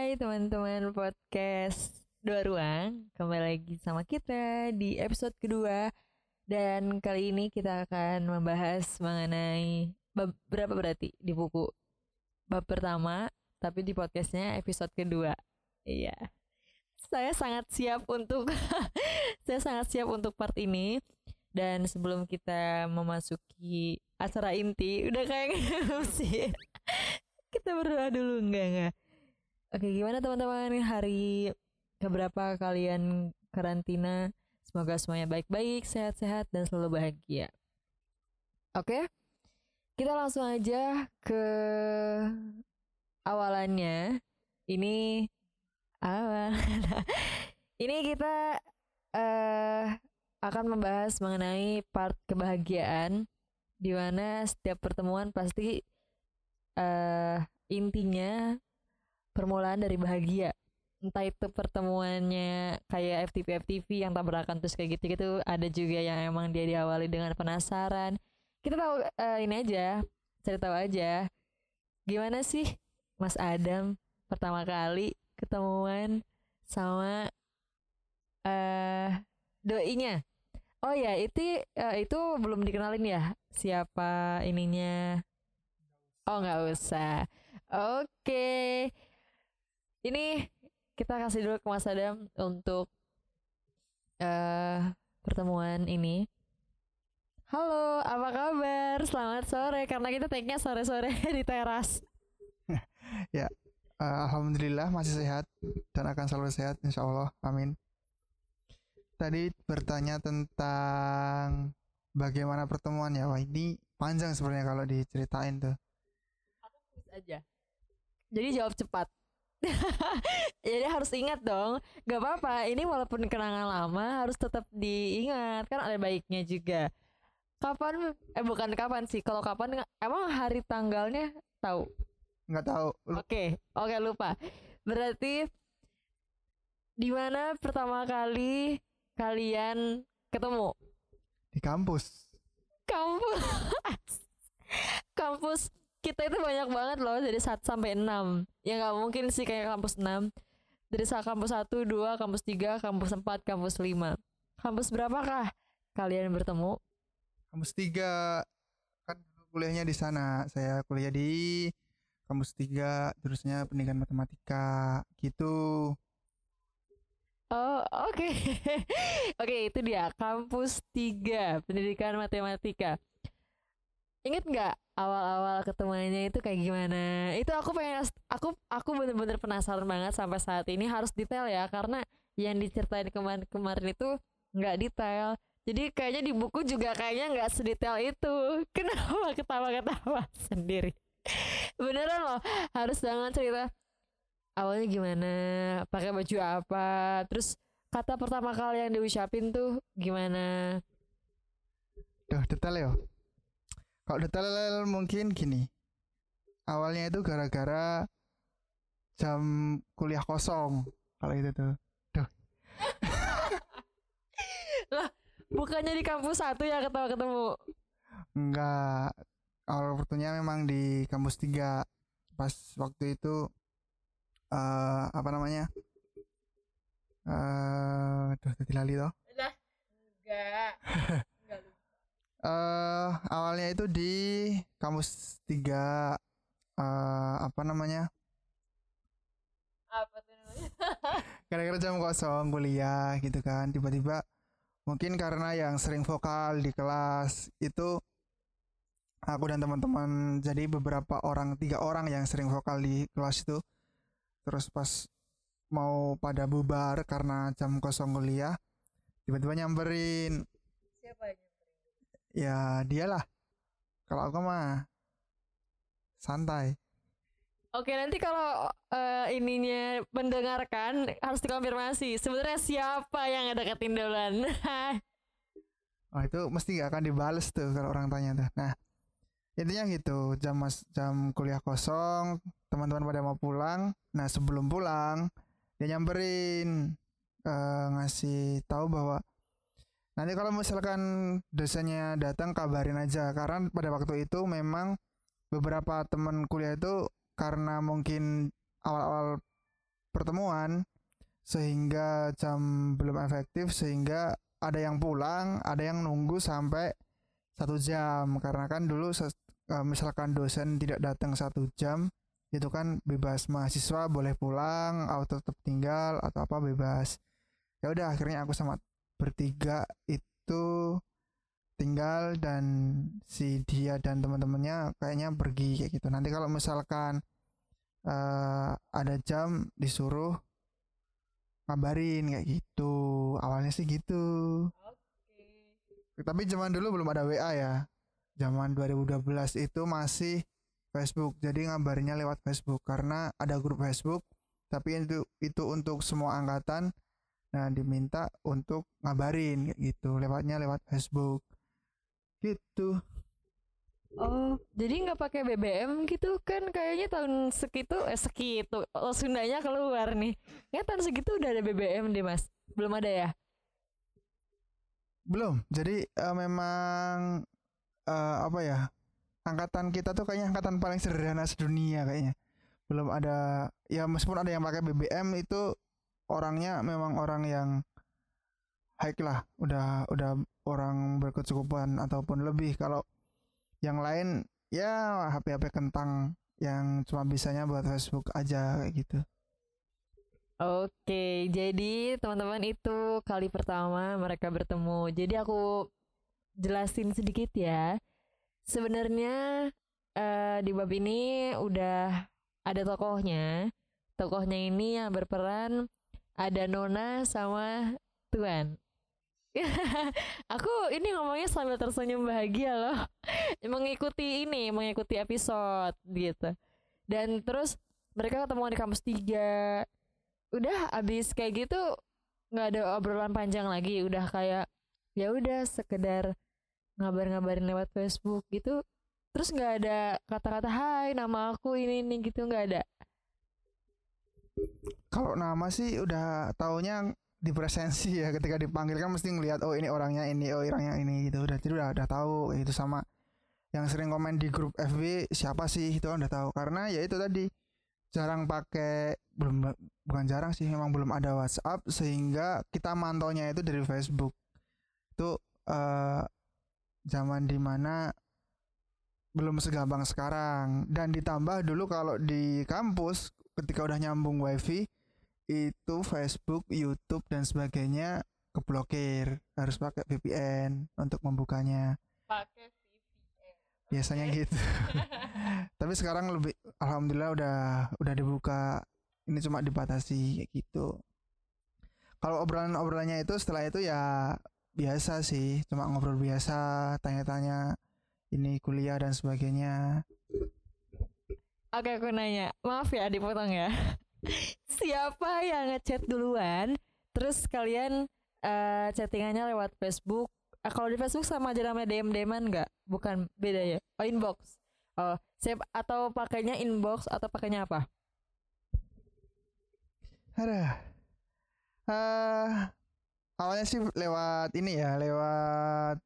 Hai teman-teman podcast Dua Ruang Kembali lagi sama kita di episode kedua. Dan kali ini kita akan membahas mengenai Bab berapa berarti di buku? Bab pertama Tapi di podcastnya episode kedua. Iya. Saya sangat siap untuk Saya sangat siap untuk part ini. Dan sebelum kita memasuki acara inti Udah kayak sih kita berdoa dulu enggak enggak oke gimana teman-teman? Hari keberapa kalian karantina? Semoga semuanya baik-baik sehat-sehat dan selalu bahagia. Oke kita langsung aja ke awalannya. Ini awal. Ini kita eh akan membahas mengenai part kebahagiaan di mana setiap pertemuan pasti uh, intinya permulaan dari bahagia entah itu pertemuannya kayak FTV FTV yang tabrakan terus kayak gitu gitu ada juga yang emang dia diawali dengan penasaran kita tahu uh, ini aja cerita aja gimana sih Mas Adam pertama kali ketemuan sama uh, doinya oh ya itu uh, itu belum dikenalin ya siapa ininya Oh nggak usah. Oke. Ini kita kasih dulu ke Mas Adam untuk uh, pertemuan ini. Halo, apa kabar? Selamat sore karena kita take sore-sore di teras. ya, uh, alhamdulillah masih sehat dan akan selalu sehat insya Allah. Amin. Tadi bertanya tentang bagaimana pertemuan ya. Wah, ini panjang sebenarnya kalau diceritain tuh aja. Jadi jawab cepat. Jadi harus ingat dong. Gak apa-apa. Ini walaupun kenangan lama harus tetap diingat. Kan ada baiknya juga. Kapan? Eh bukan kapan sih. Kalau kapan emang hari tanggalnya tahu? Nggak tahu. Oke, okay. oke okay, lupa. Berarti di mana pertama kali kalian ketemu? Di kampus. Kampus. kampus kita itu banyak banget loh dari 1 sampai 6 ya nggak mungkin sih kayak kampus 6 dari kampus 1, 2, kampus 3, kampus 4, kampus 5 kampus berapakah kalian bertemu? Kampus 3 kan kuliahnya di sana. Saya kuliah di kampus 3 terusnya pendidikan matematika. Gitu. Oh oke. Okay. Oke okay, itu dia. Kampus 3 Pendidikan Matematika. Ingat nggak awal-awal ketemuannya itu kayak gimana? Itu aku pengen aku aku bener-bener penasaran banget sampai saat ini harus detail ya karena yang diceritain kemarin-kemarin itu nggak detail. Jadi kayaknya di buku juga kayaknya nggak sedetail itu. Kenapa ketawa-ketawa sendiri? Beneran loh, harus jangan cerita awalnya gimana, pakai baju apa, terus kata pertama kali yang diucapin tuh gimana? Duh, detail ya. Kalau detail mungkin gini. Awalnya itu gara-gara jam kuliah kosong. Kalau itu tuh. Duh. lah, bukannya di kampus satu ya ketawa ketemu? Enggak. Awal waktunya memang di kampus tiga. Pas waktu itu uh, apa namanya? Eh, uh, tuh tadi lali toh. Lah, enggak. uh, awalnya itu di kampus tiga uh, apa namanya? Apa tuh namanya? Gara-gara jam kosong kuliah gitu kan tiba-tiba mungkin karena yang sering vokal di kelas itu aku dan teman-teman jadi beberapa orang tiga orang yang sering vokal di kelas itu. Terus pas mau pada bubar karena jam kosong kuliah tiba-tiba nyamperin ya dialah kalau aku mah santai Oke nanti kalau uh, ininya mendengarkan harus dikonfirmasi sebenarnya siapa yang ada ketindolan. oh itu mesti gak akan dibales tuh kalau orang tanya tuh. Nah intinya gitu jam mas jam kuliah kosong teman-teman pada mau pulang. Nah sebelum pulang dia nyamperin uh, ngasih tahu bahwa Nanti kalau misalkan dosennya datang kabarin aja. Karena pada waktu itu memang beberapa teman kuliah itu karena mungkin awal-awal pertemuan sehingga jam belum efektif sehingga ada yang pulang ada yang nunggu sampai satu jam. Karena kan dulu uh, misalkan dosen tidak datang satu jam itu kan bebas mahasiswa boleh pulang atau tetap tinggal atau apa bebas. Ya udah akhirnya aku sama bertiga itu tinggal dan si dia dan teman-temannya kayaknya pergi kayak gitu. Nanti kalau misalkan uh, ada jam disuruh ngabarin kayak gitu. Awalnya sih gitu. Okay. tapi zaman dulu belum ada WA ya. Zaman 2012 itu masih Facebook. Jadi ngabarinnya lewat Facebook. Karena ada grup Facebook tapi itu itu untuk semua angkatan nah diminta untuk ngabarin kayak gitu lewatnya lewat Facebook gitu Oh, jadi nggak pakai BBM gitu kan kayaknya tahun segitu eh segitu oh Sundanya keluar nih. Ya tahun segitu udah ada BBM deh Mas. Belum ada ya? Belum. Jadi uh, memang uh, apa ya? Angkatan kita tuh kayaknya angkatan paling sederhana sedunia kayaknya. Belum ada ya meskipun ada yang pakai BBM itu orangnya memang orang yang high lah, udah udah orang berkecukupan ataupun lebih kalau yang lain ya HP-HP kentang yang cuma bisanya buat Facebook aja kayak gitu. Oke, jadi teman-teman itu kali pertama mereka bertemu. Jadi aku jelasin sedikit ya. Sebenarnya uh, di bab ini udah ada tokohnya. Tokohnya ini yang berperan ada Nona sama Tuan. aku ini ngomongnya sambil tersenyum bahagia loh. Mengikuti ini mengikuti episode gitu. Dan terus mereka ketemu di kampus tiga. Udah abis kayak gitu nggak ada obrolan panjang lagi. Udah kayak ya udah sekedar ngabar-ngabarin lewat Facebook gitu. Terus nggak ada kata-kata hai nama aku ini ini gitu. Nggak ada kalau nama sih udah taunya di presensi ya ketika dipanggil kan mesti ngelihat oh ini orangnya ini oh orangnya ini gitu. Udah jadi udah udah tahu itu sama yang sering komen di grup FB siapa sih? Itu kan udah tahu. Karena ya itu tadi jarang pakai belum bukan jarang sih memang belum ada WhatsApp sehingga kita mantaunya itu dari Facebook. Itu uh, zaman di mana belum segampang sekarang. Dan ditambah dulu kalau di kampus ketika udah nyambung wifi itu Facebook, YouTube dan sebagainya keblokir harus pakai VPN untuk membukanya. Pakai VPN. Biasanya okay. gitu. Tapi sekarang lebih alhamdulillah udah udah dibuka. Ini cuma dibatasi kayak gitu. Kalau obrolan-obrolannya itu setelah itu ya biasa sih, cuma ngobrol biasa, tanya-tanya ini kuliah dan sebagainya. Oke, aku nanya. Maaf ya dipotong ya. Siapa yang ngechat duluan terus kalian uh, chattingannya lewat Facebook? Uh, kalau di Facebook sama aja namanya DM DMan nggak? Bukan beda ya. Oh inbox. Oh siap atau pakainya inbox atau pakainya apa? Ada. Uh, awalnya sih lewat ini ya lewat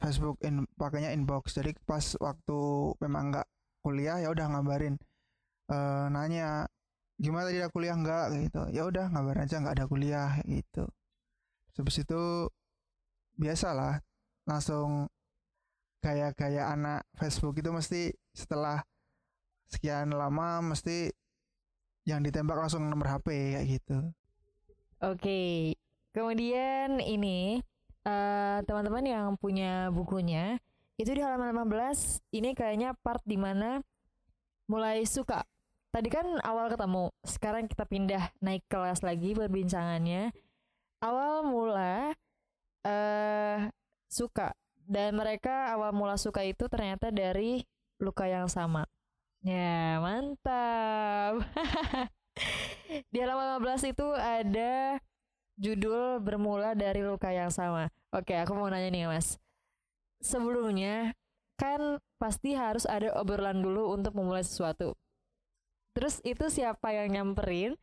Facebook in pakainya inbox. Jadi pas waktu memang nggak kuliah ya udah ngabarin uh, nanya gimana tadi ada kuliah enggak gitu. Ya udah ngabarin aja nggak ada kuliah gitu. Habis itu biasalah langsung kayak kayak anak Facebook itu mesti setelah sekian lama mesti yang ditembak langsung nomor HP kayak gitu. Oke, kemudian ini teman eh, teman-teman yang punya bukunya itu di halaman 15 ini kayaknya part di mana mulai suka tadi kan awal ketemu, sekarang kita pindah naik kelas lagi perbincangannya. Awal mula eh uh, suka dan mereka awal mula suka itu ternyata dari luka yang sama. Ya, mantap. Di halaman 15 itu ada judul bermula dari luka yang sama. Oke, aku mau nanya nih, Mas. Sebelumnya kan pasti harus ada obrolan dulu untuk memulai sesuatu. Terus itu siapa yang nyamperin?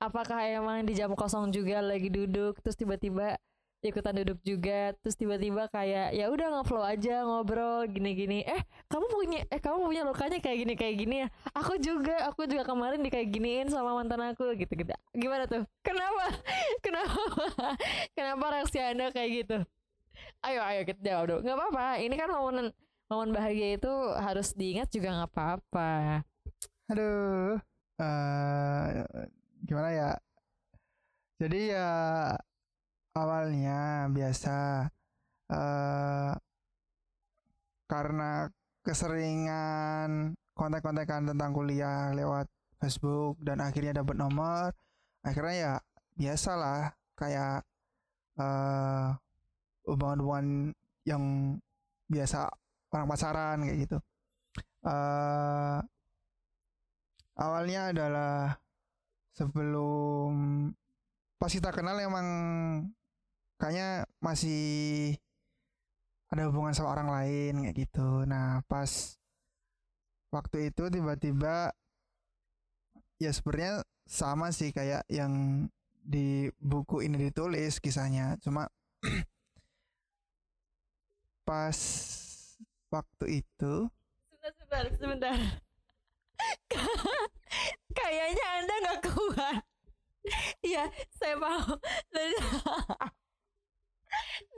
Apakah emang di jam kosong juga lagi duduk terus tiba-tiba ikutan duduk juga terus tiba-tiba kayak ya udah ngeflow aja ngobrol gini-gini. Eh kamu punya eh kamu punya lukanya kayak gini kayak gini ya? Aku juga aku juga kemarin di kayak giniin sama mantan aku gitu gitu gimana tuh? Kenapa? Kenapa? Kenapa reaksi anda kayak gitu ayo ayo kita jawab dong nggak apa-apa. Ini kan momen momen bahagia itu harus diingat juga nggak apa-apa. Aduh. Eh gimana ya? Jadi ya awalnya biasa eh karena keseringan kontak-kontakan tentang kuliah lewat Facebook dan akhirnya dapat nomor akhirnya ya biasalah kayak eh hubungan-hubungan yang biasa orang pacaran kayak gitu eh awalnya adalah sebelum pas kita kenal emang kayaknya masih ada hubungan sama orang lain kayak gitu. Nah, pas waktu itu tiba-tiba ya sebenarnya sama sih kayak yang di buku ini ditulis kisahnya. Cuma pas waktu itu sebentar sebentar sebentar kayaknya anda nggak kuat Iya, saya paham. Dari,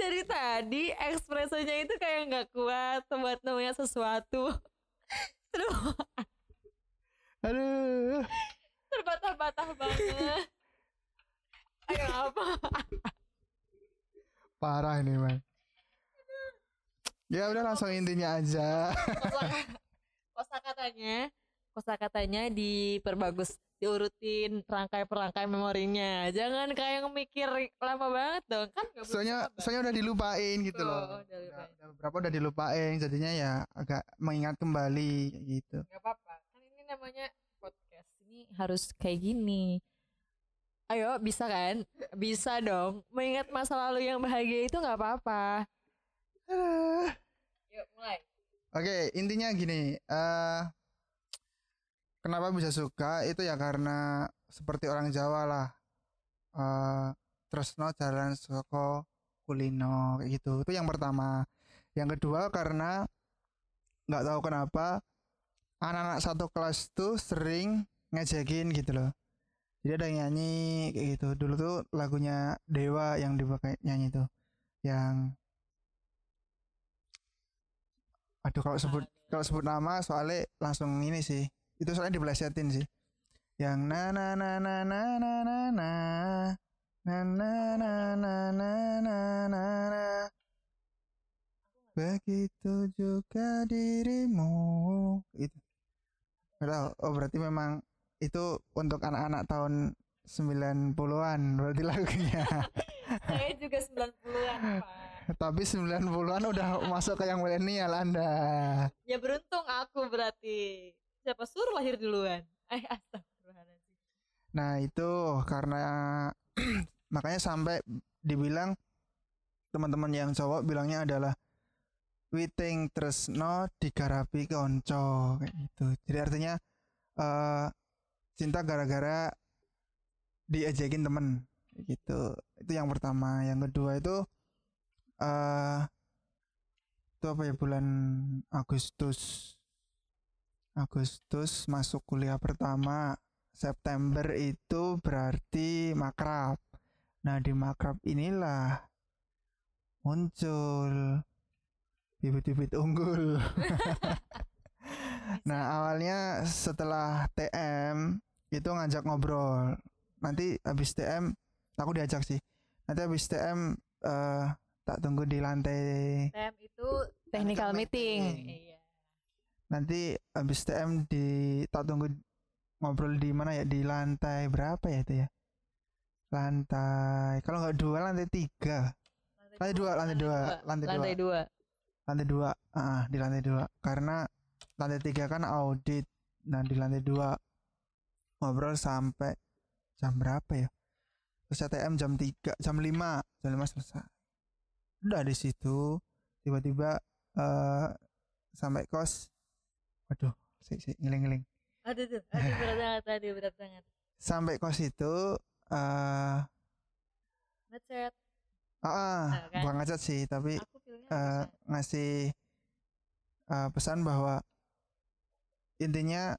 dari tadi ekspresinya itu kayak nggak kuat buat namanya sesuatu. Terus aduh terbata-bata banget. Ayo apa? parah ini man. Ya udah langsung intinya aja. Kosa katanya, kosa katanya diperbagus, diurutin rangkai-perangkai memorinya. Jangan kayak mikir lama banget dong, kan soalnya soalnya udah dilupain gitu Oh, loh. udah udah, lupain. udah beberapa udah dilupain. Jadinya ya agak mengingat kembali gitu. Nggak apa-apa. Kan ini namanya podcast. Ini harus kayak gini. Ayo bisa kan? Bisa dong. Mengingat masa lalu yang bahagia itu nggak apa-apa. Oke intinya gini eh kenapa bisa suka? Itu ya karena seperti orang Jawa lah. Eh tresno jalan soko kulino kayak gitu. Itu yang pertama. Yang kedua karena nggak tahu kenapa anak-anak satu kelas tuh sering ngejekin gitu loh. Jadi ada yang nyanyi kayak gitu. Dulu tuh lagunya Dewa yang dipakai nyanyi tuh yang aduh kalau sebut kalau sebut nama soalnya langsung ini sih itu soalnya diplesetin sih yang na na na na na na na na na na na na na na na na begitu juga dirimu itu oh berarti memang itu untuk anak-anak tahun 90-an berarti lagunya saya juga 90-an pak tapi 90-an udah masuk ke yang milenial Anda ya beruntung aku berarti siapa suruh lahir duluan eh astagfirullahaladzim Nah itu karena makanya sampai dibilang teman-teman yang cowok bilangnya adalah witing tresno digarapi konco kayak gitu. Jadi artinya eh cinta gara-gara diejekin temen gitu. Itu yang pertama. Yang kedua itu eh itu apa ya bulan Agustus Agustus masuk kuliah pertama September itu berarti makrab. Nah di makrab inilah muncul bibit-bibit unggul. nah awalnya setelah TM itu ngajak ngobrol. Nanti habis TM aku diajak sih. Nanti habis TM eh tak tunggu di lantai. TM itu technical meeting meeting. iya Nanti habis TM di tak tunggu ngobrol di mana ya di lantai berapa ya itu ya? Lantai kalau nggak dua lantai tiga. Lantai dua, lantai dua, lantai dua. lantai dua lantai dua ah di lantai dua karena lantai tiga kan audit nah di lantai dua ngobrol sampai jam berapa ya terus ATM jam tiga jam lima jam lima selesai udah di situ tiba-tiba eh sampai kos. Waduh si, si, ngiling-ngiling. Aduh tuh aduh berat banget aduh berat banget. Sampai kos itu eh ngechat Ah, Nah, kan? bukan sih, tapi bisa. ngasih eh, pesan bahwa intinya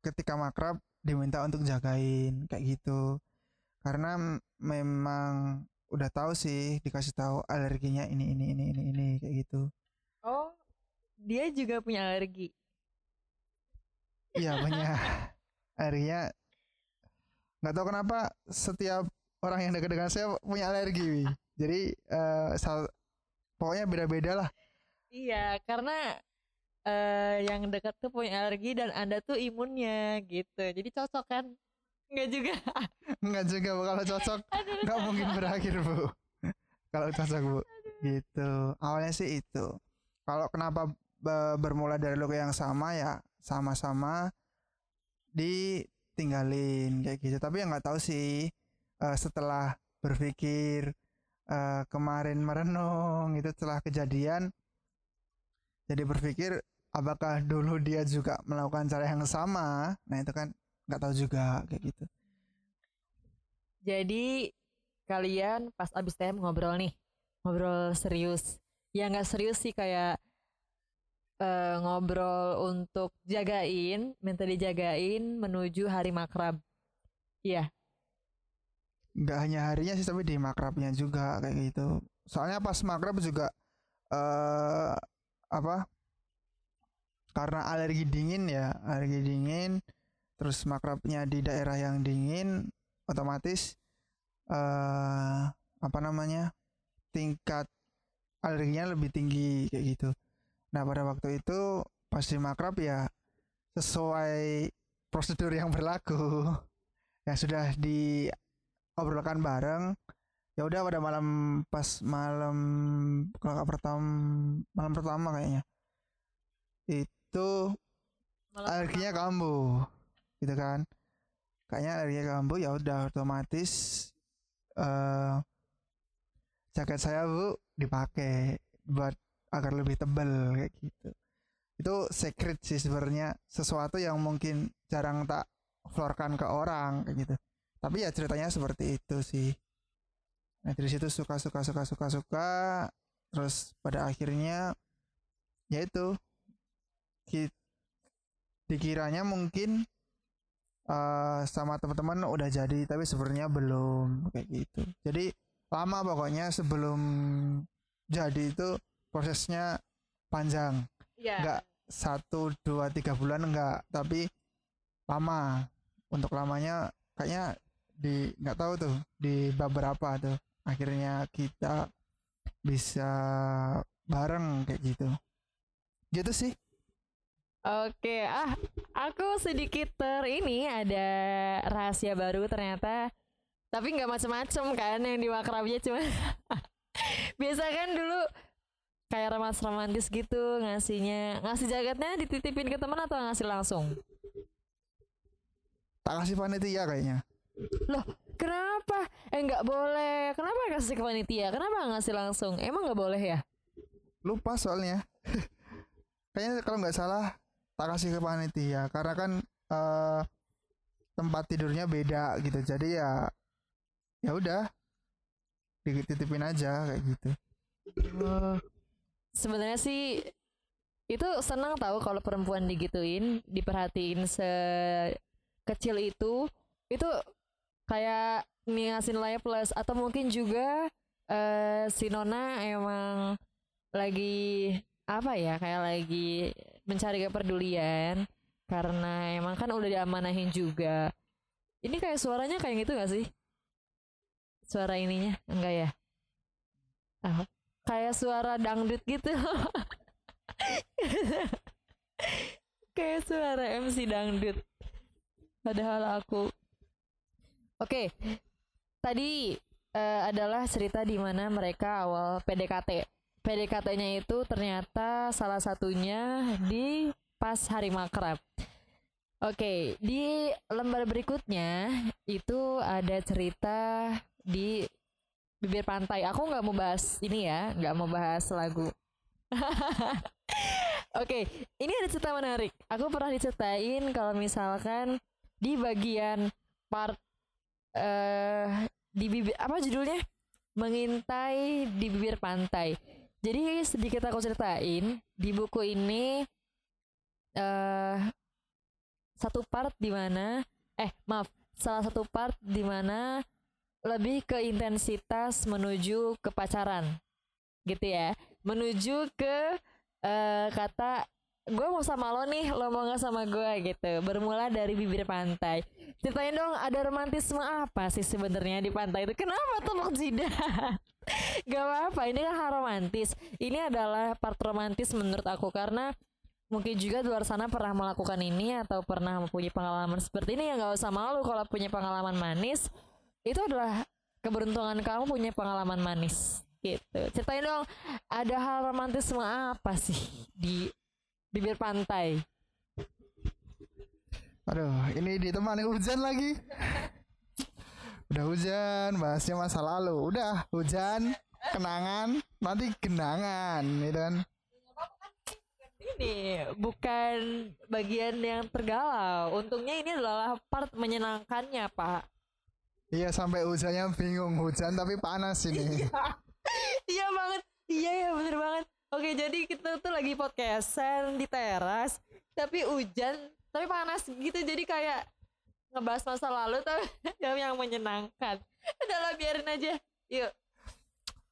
ketika makrab diminta untuk jagain kayak gitu. Karena memang udah tahu sih dikasih tahu alerginya ini ini ini ini ini kayak gitu Oh, dia juga punya alergi. iya punya alerginya nggak tahu kenapa setiap orang yang dekat dengan saya punya alergi jadi eh, sal- pokoknya beda-beda lah Iya, karena eh yang dekat tuh punya alergi dan Anda tuh imunnya gitu. Jadi cocok kan? Enggak juga. nggak juga Bu. kalau cocok Aduh, nggak mungkin berakhir bu. Kalau cocok bu. Gitu. Awalnya sih itu. Kalau kenapa be- bermula dari logo yang sama ya sama-sama ditinggalin kayak gitu. Tapi yang nggak tahu sih eh, setelah berpikir eh, kemarin merenung itu setelah kejadian jadi berpikir apakah dulu dia juga melakukan cara yang sama? Nah itu kan nggak tahu juga kayak gitu Jadi kalian pas abis TM ngobrol nih, ngobrol serius. Ya nggak serius sih kayak eh, ngobrol untuk jagain, minta dijagain menuju hari makrab. Iya, nggak hanya harinya sih tapi di makrabnya juga kayak gitu soalnya pas makrab juga eh apa karena alergi dingin ya alergi dingin terus makrabnya di daerah yang dingin otomatis eh apa namanya tingkat alerginya lebih tinggi kayak gitu. Nah pada waktu itu pas di makrab ya sesuai prosedur yang berlaku yang sudah di obrolkan bareng ya udah pada malam pas malam kalau pertama malam pertama kayaknya itu malam alerginya kambuh gitu kan. Kayaknya alerginya kambuh ya udah otomatis eh jaket saya bu dipakai buat agar lebih tebal kayak gitu. Itu secret sih sebenarnya sesuatu yang mungkin jarang tak florkan ke orang kayak gitu. Tapi ya ceritanya seperti itu sih. Nah dari situ suka suka suka suka suka. Terus pada akhirnya ya itu ki- dikiranya mungkin eh, sama teman-teman udah jadi tapi sebenarnya belum kayak gitu. Jadi lama pokoknya sebelum jadi itu prosesnya panjang. Iya. nggak satu dua tiga bulan enggak tapi lama. Untuk lamanya kayaknya di nggak tahu tuh di beberapa tuh. Akhirnya kita bisa bareng kayak gitu. Gitu sih. Oke, ah, aku sedikit ter ini ada rahasia baru ternyata. Tapi nggak macem-macem kan yang di makrabnya cuma biasa kan dulu kayak remas romantis gitu ngasihnya ngasih jaketnya dititipin ke teman atau ngasih langsung? tak kasih panitia kayaknya Kenapa? Eh nggak boleh. Kenapa kasih ke panitia? Kenapa ngasih langsung? Emang nggak boleh ya? lupa soalnya kayaknya kalau nggak salah tak kasih ke panitia karena kan eh, tempat tidurnya beda gitu. Jadi ya ya udah dititipin aja kayak gitu. Sebenarnya sih itu senang tahu kalau perempuan digituin, diperhatiin sekecil itu, itu kayak ngasih nilai plus. Atau mungkin juga eh si Nona emang lagi apa ya kayak lagi mencari kepedulian karena emang kan udah diamanahin juga. Ini kayak suaranya kayak gitu gak sih? Suara ininya enggak ya? Ah, kayak suara dangdut gitu kayak suara MC dangdut padahal aku oke tadi eh, adalah cerita di mana mereka awal PDKT PDKT-nya itu ternyata salah satunya di pas hari makrab Oke, di lembar berikutnya itu ada cerita di bibir pantai. Aku nggak mau bahas ini ya, nggak mau bahas lagu. Oke, ini ada cerita menarik. Aku pernah diceritain kalau misalkan di bagian part eh di bibir apa judulnya? mengintai di bibir pantai. Jadi sedikit aku ceritain di buku ini eh satu part di mana eh maaf salah satu part di mana lebih ke intensitas menuju ke pacaran. Gitu ya. Menuju ke eh kata gue mau sama lo nih lo mau nggak sama gue gitu bermula dari bibir pantai ceritain dong ada romantisme apa sih sebenarnya di pantai itu kenapa tuh jidat Gak apa-apa, ini kan hal romantis. Ini adalah part romantis menurut aku karena mungkin juga di luar sana pernah melakukan ini atau pernah mempunyai pengalaman seperti ini ya nggak usah malu kalau punya pengalaman manis. Itu adalah keberuntungan kamu punya pengalaman manis gitu. Ceritain dong, ada hal romantisme apa sih di bibir pantai? Aduh, ini ditemani hujan lagi. Udah hujan, bahasnya masa lalu. Udah hujan, kenangan, nanti genangan, gitu kan. Ini bukan bagian yang tergalau. Untungnya ini adalah part menyenangkannya, Pak. Iya sampai hujannya bingung hujan tapi panas ini. iya banget. Iya ya bener banget. Oke jadi kita tuh lagi podcastan di teras tapi hujan tapi panas gitu jadi kayak ngebahas masa lalu tapi yang menyenangkan. Udahlah biarin aja. Yuk.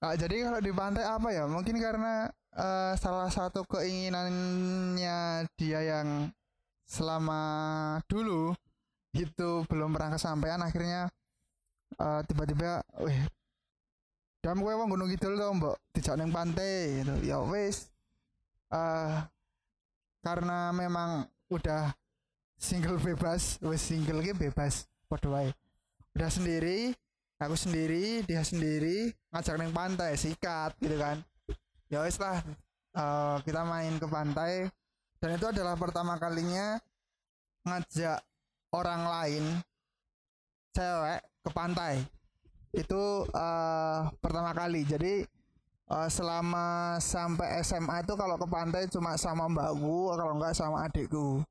Ah, jadi kalau di pantai apa ya? Mungkin karena eh, salah satu keinginannya dia yang selama dulu itu belum pernah kesampaian akhirnya eh, tiba-tiba, wih, dam kowe wong gunung kidul to, Mbok, dijak ning pantai gitu. Ya wis. eh karena memang udah single bebas, wis single ki bebas padha wae. Udah sendiri, aku sendiri, dia sendiri, ngajak neng pantai, sikat gitu kan. Ya wis lah, eh, kita main ke pantai dan itu adalah pertama kalinya ngajak orang lain cewek ke pantai. Itu eh, pertama kali. Jadi eh, selama sampai SMA itu kalau ke pantai cuma sama mbakku, kalau enggak sama adikku.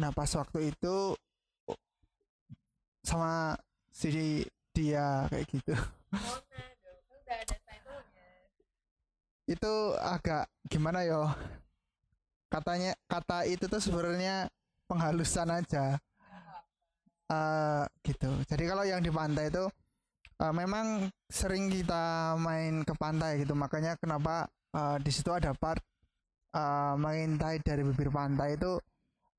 Nah pas waktu itu sama si dia kayak gitu. itu agak gimana yo katanya kata itu tuh sebenarnya penghalusan aja Eh gitu jadi kalau yang di pantai itu eh, memang sering kita main ke pantai gitu. Makanya kenapa eh, di situ ada part eh, mengintai dari bibir pantai itu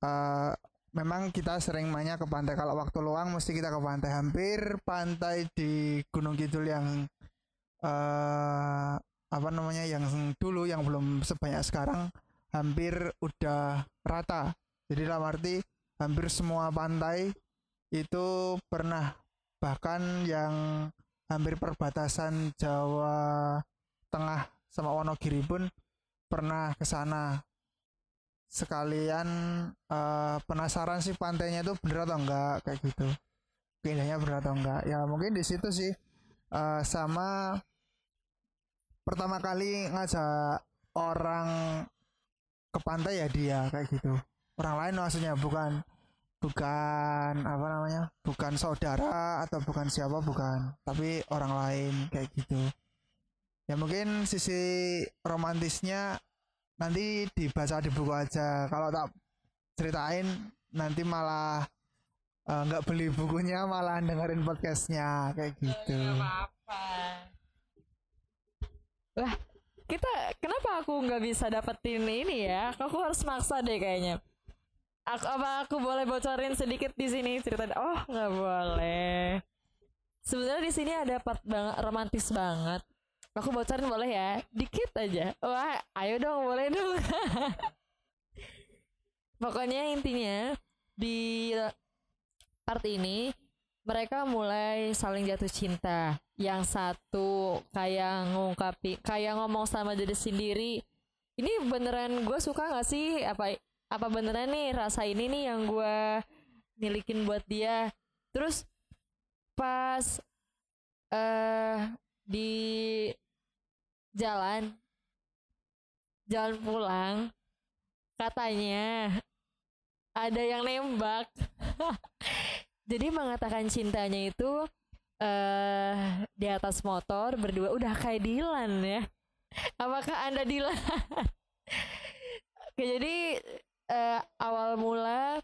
eh, memang kita sering mainnya ke pantai. Kalau waktu luang mesti kita ke pantai. Hampir pantai di Gunung Kidul yang eh apa namanya yang dulu yang belum sebanyak sekarang hampir udah rata. Jadi dalam arti hampir semua pantai itu pernah bahkan yang hampir perbatasan Jawa Tengah sama Wonogiri pun pernah ke sana. Sekalian eh, penasaran sih pantainya itu bener atau enggak kayak gitu. Keindahannya bener atau enggak. Ya mungkin di situ sih. Eh, sama pertama kali ngajak orang ke pantai ya dia kayak gitu. Orang lain maksudnya bukan bukan apa namanya bukan saudara atau bukan siapa bukan tapi orang lain kayak gitu ya mungkin sisi romantisnya nanti dibaca di buku aja kalau tak ceritain nanti malah eh, nggak beli bukunya malah dengerin podcastnya kayak gitu. Lah, kita kenapa aku nggak bisa dapetin ini ya? Aku harus maksa deh kayaknya. Aku, apa aku boleh bocorin sedikit di sini cerita? Oh, nggak boleh. Sebenarnya di sini ada part banget romantis banget. Aku bocorin boleh ya? Dikit aja. Wah, ayo dong, boleh dong. Pokoknya intinya di part ini mereka mulai saling jatuh cinta. Yang satu kayak ngungkapi, kayak ngomong sama diri sendiri. Ini beneran gue suka gak sih? Apa apa beneran nih rasa ini nih yang gue milikin buat dia? Terus pas eh di jalan jalan pulang katanya ada yang nembak. Jadi mengatakan cintanya itu eh di atas motor berdua udah kayak Dilan ya. Apakah Anda Dilan? Oke, jadi eh, awal mula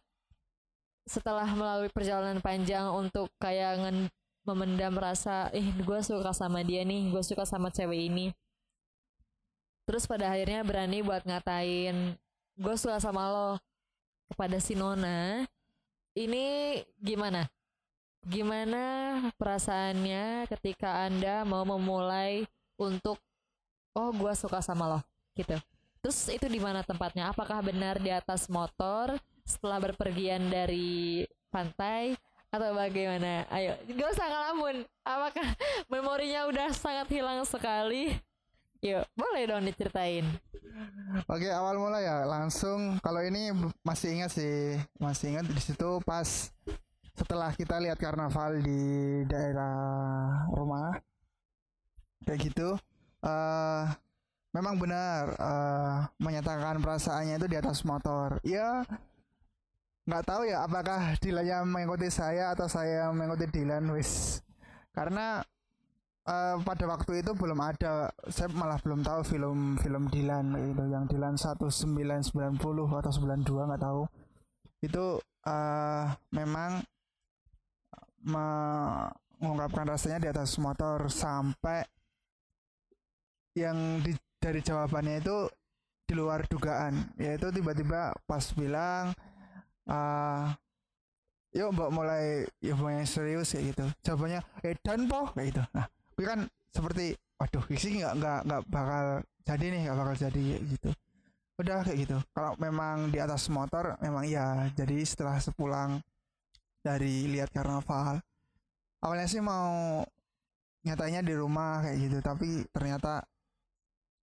setelah melalui perjalanan panjang untuk kayak ngen- memendam rasa ih gue suka sama dia nih gue suka sama cewek ini. Terus pada akhirnya berani buat ngatain gue suka sama lo kepada si Nona. Ini gimana? Gimana perasaannya ketika anda mau memulai untuk oh gue suka sama lo gitu terus itu di mana tempatnya apakah benar di atas motor setelah berpergian dari pantai atau bagaimana? Ayo, gak usah ngelamun. Apakah memorinya udah sangat hilang sekali? Yuk, boleh dong diceritain. Oke awal mula ya langsung kalau ini masih ingat sih masih ingat di situ pas setelah kita lihat karnaval di daerah rumah kayak gitu eh memang benar eh menyatakan perasaannya itu di atas motor. Ya nggak tahu ya apakah Dilan yang mengikuti saya atau saya mengikuti Dilan wis. Karena eh, pada waktu itu belum ada saya malah belum tahu film-film Dilan itu yang Dilan 1990 atau 92 nggak tahu. Itu eh memang mengungkapkan rasanya di atas motor sampai yang di, dari jawabannya itu di luar dugaan. Yaitu tiba-tiba pas bilang ah yuk mbak mulai ya mulai serius kayak gitu. Jawabannya eh dan po kayak gitu. Nah gue kan seperti waduh sih nggak nggak nggak bakal jadi nih nggak bakal jadi gitu. Udah kayak gitu. Kalau memang di atas motor memang iya. Jadi setelah sepulang dari lihat karnaval awalnya sih mau nyatanya di rumah kayak gitu. Tapi ternyata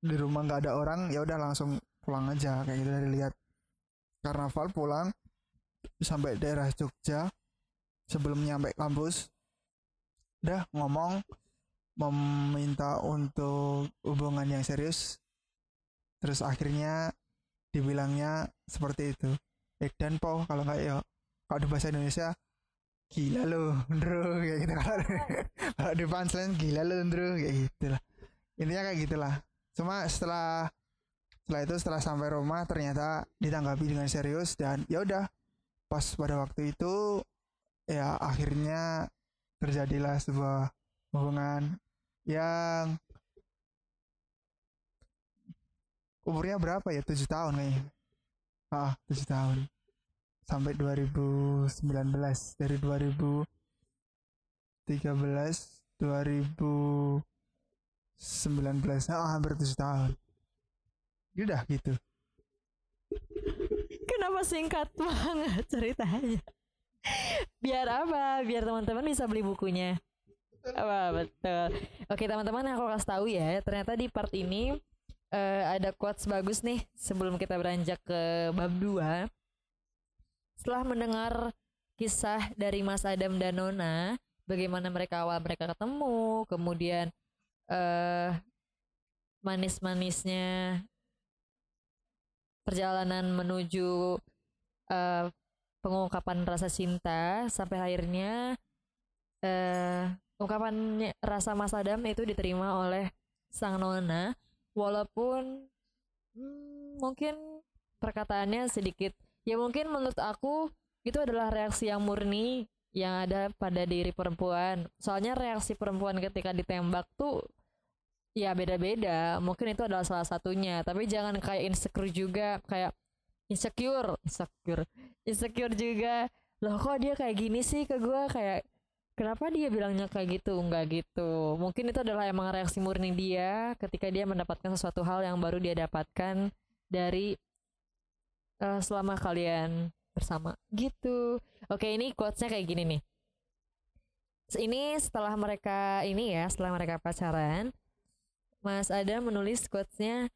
di rumah nggak ada orang ya udah langsung pulang aja kayak gitu dari lihat. Karnaval pulang sampai daerah Jogja sebelum nyampe kampus udah ngomong meminta untuk hubungan yang serius. Terus akhirnya dibilangnya seperti itu eh dan po kalau nggak ya kalau di bahasa Indonesia gila lo bro kayak gitu. Kalau di punchline gila lo bro kayak gitu lah intinya kayak gitulah cuma setelah setelah itu setelah sampai rumah ternyata ditanggapi dengan serius dan ya udah pas pada waktu itu ya akhirnya terjadilah sebuah hubungan yang umurnya berapa ya? Tujuh tahun kayaknya. Ah tujuh tahun. Sampai 2019 dari 2013 2019 ah hampir tujuh tahun udah gitu Kenapa singkat banget ceritanya? Biar apa? Biar teman-teman bisa beli bukunya. Apa betul. Oke teman-teman aku kasih tahu ya, ternyata di part ini eh, ada quotes bagus nih sebelum kita beranjak ke bab 2. Setelah mendengar kisah dari Mas Adam dan Nona, bagaimana mereka awal mereka ketemu, kemudian eh manis-manisnya perjalanan menuju eh, pengungkapan rasa cinta sampai akhirnya eh ungkapan rasa Mas Adam itu diterima oleh sang nona. Walaupun hmm, mungkin perkataannya sedikit ya mungkin menurut aku itu adalah reaksi yang murni yang ada pada diri perempuan. Soalnya reaksi perempuan ketika ditembak tuh ya beda-beda. Mungkin itu adalah salah satunya. Tapi jangan kayak insecure juga kayak insecure insecure insecure juga. Loh kok dia kayak gini sih ke gue kayak kenapa dia bilangnya kayak gitu? Enggak gitu. Mungkin itu adalah emang reaksi murni dia ketika dia mendapatkan sesuatu hal yang baru dia dapatkan dari eh, selama kalian bersama gitu oke ini quotesnya kayak gini nih ini setelah mereka ini ya setelah mereka pacaran Mas Adam menulis quotesnya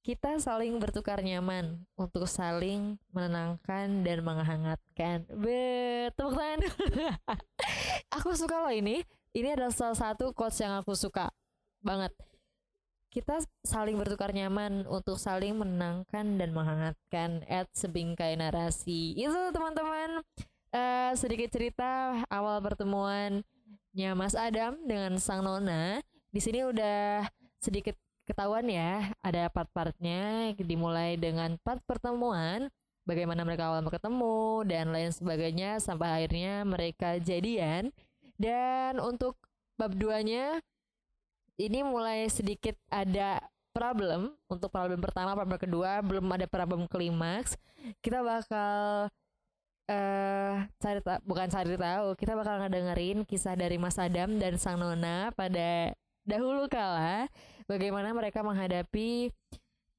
kita saling bertukar nyaman untuk saling menenangkan dan menghangatkan. Bet, tepuk tangan dulu. aku suka loh ini. Ini adalah salah satu quotes yang aku suka banget. Kita saling bertukar nyaman untuk saling menenangkan dan menghangatkan. At sebingkai narasi. Itu teman-teman eh, sedikit cerita awal pertemuan hubungannya Mas Adam dengan sang Nona. Di sini udah sedikit ketahuan ya, ada part-partnya dimulai dengan part pertemuan, bagaimana mereka awal bertemu dan lain sebagainya sampai akhirnya mereka jadian. Dan untuk bab duanya ini mulai sedikit ada problem untuk problem pertama, problem kedua belum ada problem klimaks. Kita bakal eh cari ta- bukan cari tahu, kita bakal ngedengerin kisah dari Mas Adam dan Sang Nona pada dahulu kala bagaimana mereka menghadapi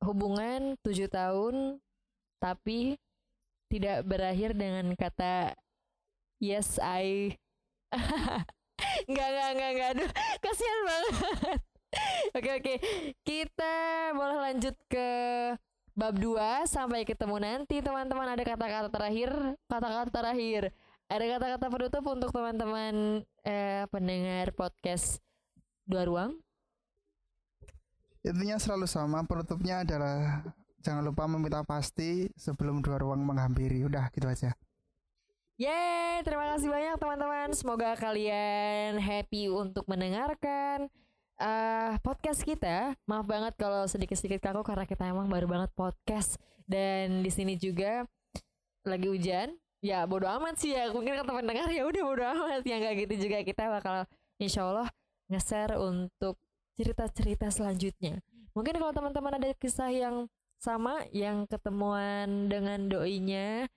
hubungan tujuh tahun tapi tidak berakhir dengan kata yes I Enggak, enggak, enggak, enggak. Aduh, kasihan banget. oke, oke. Kita boleh lanjut ke bab 2 sampai ketemu nanti teman-teman ada kata-kata terakhir, kata-kata terakhir. Ada kata-kata penutup untuk teman-teman eh, pendengar podcast Dua Ruang. Intinya selalu sama, penutupnya adalah jangan lupa meminta pasti sebelum dua ruang menghampiri. Udah gitu aja. Yeay, terima kasih banyak teman-teman. Semoga kalian happy untuk mendengarkan eh podcast kita. Maaf banget kalau sedikit-sedikit kaku karena kita emang baru banget podcast dan di sini juga lagi hujan. Ya bodo amat sih ya. Mungkin kata pendengar ya udah bodo amat. Ya nggak gitu juga kita bakal insya Allah nge-share untuk cerita-cerita selanjutnya. Mungkin kalau teman-teman ada kisah yang sama yang ketemuan dengan doinya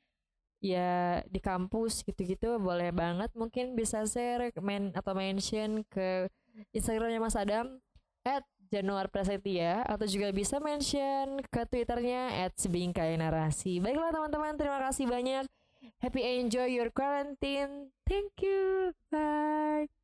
ya di kampus gitu-gitu boleh banget mungkin bisa share men atau mention ke Instagramnya Mas Adam at Januar Prasetya atau juga bisa mention ke Twitternya at Sebingkai Narasi. Baiklah teman-teman, terima kasih banyak. Happy enjoy your quarantine. Thank you. Bye.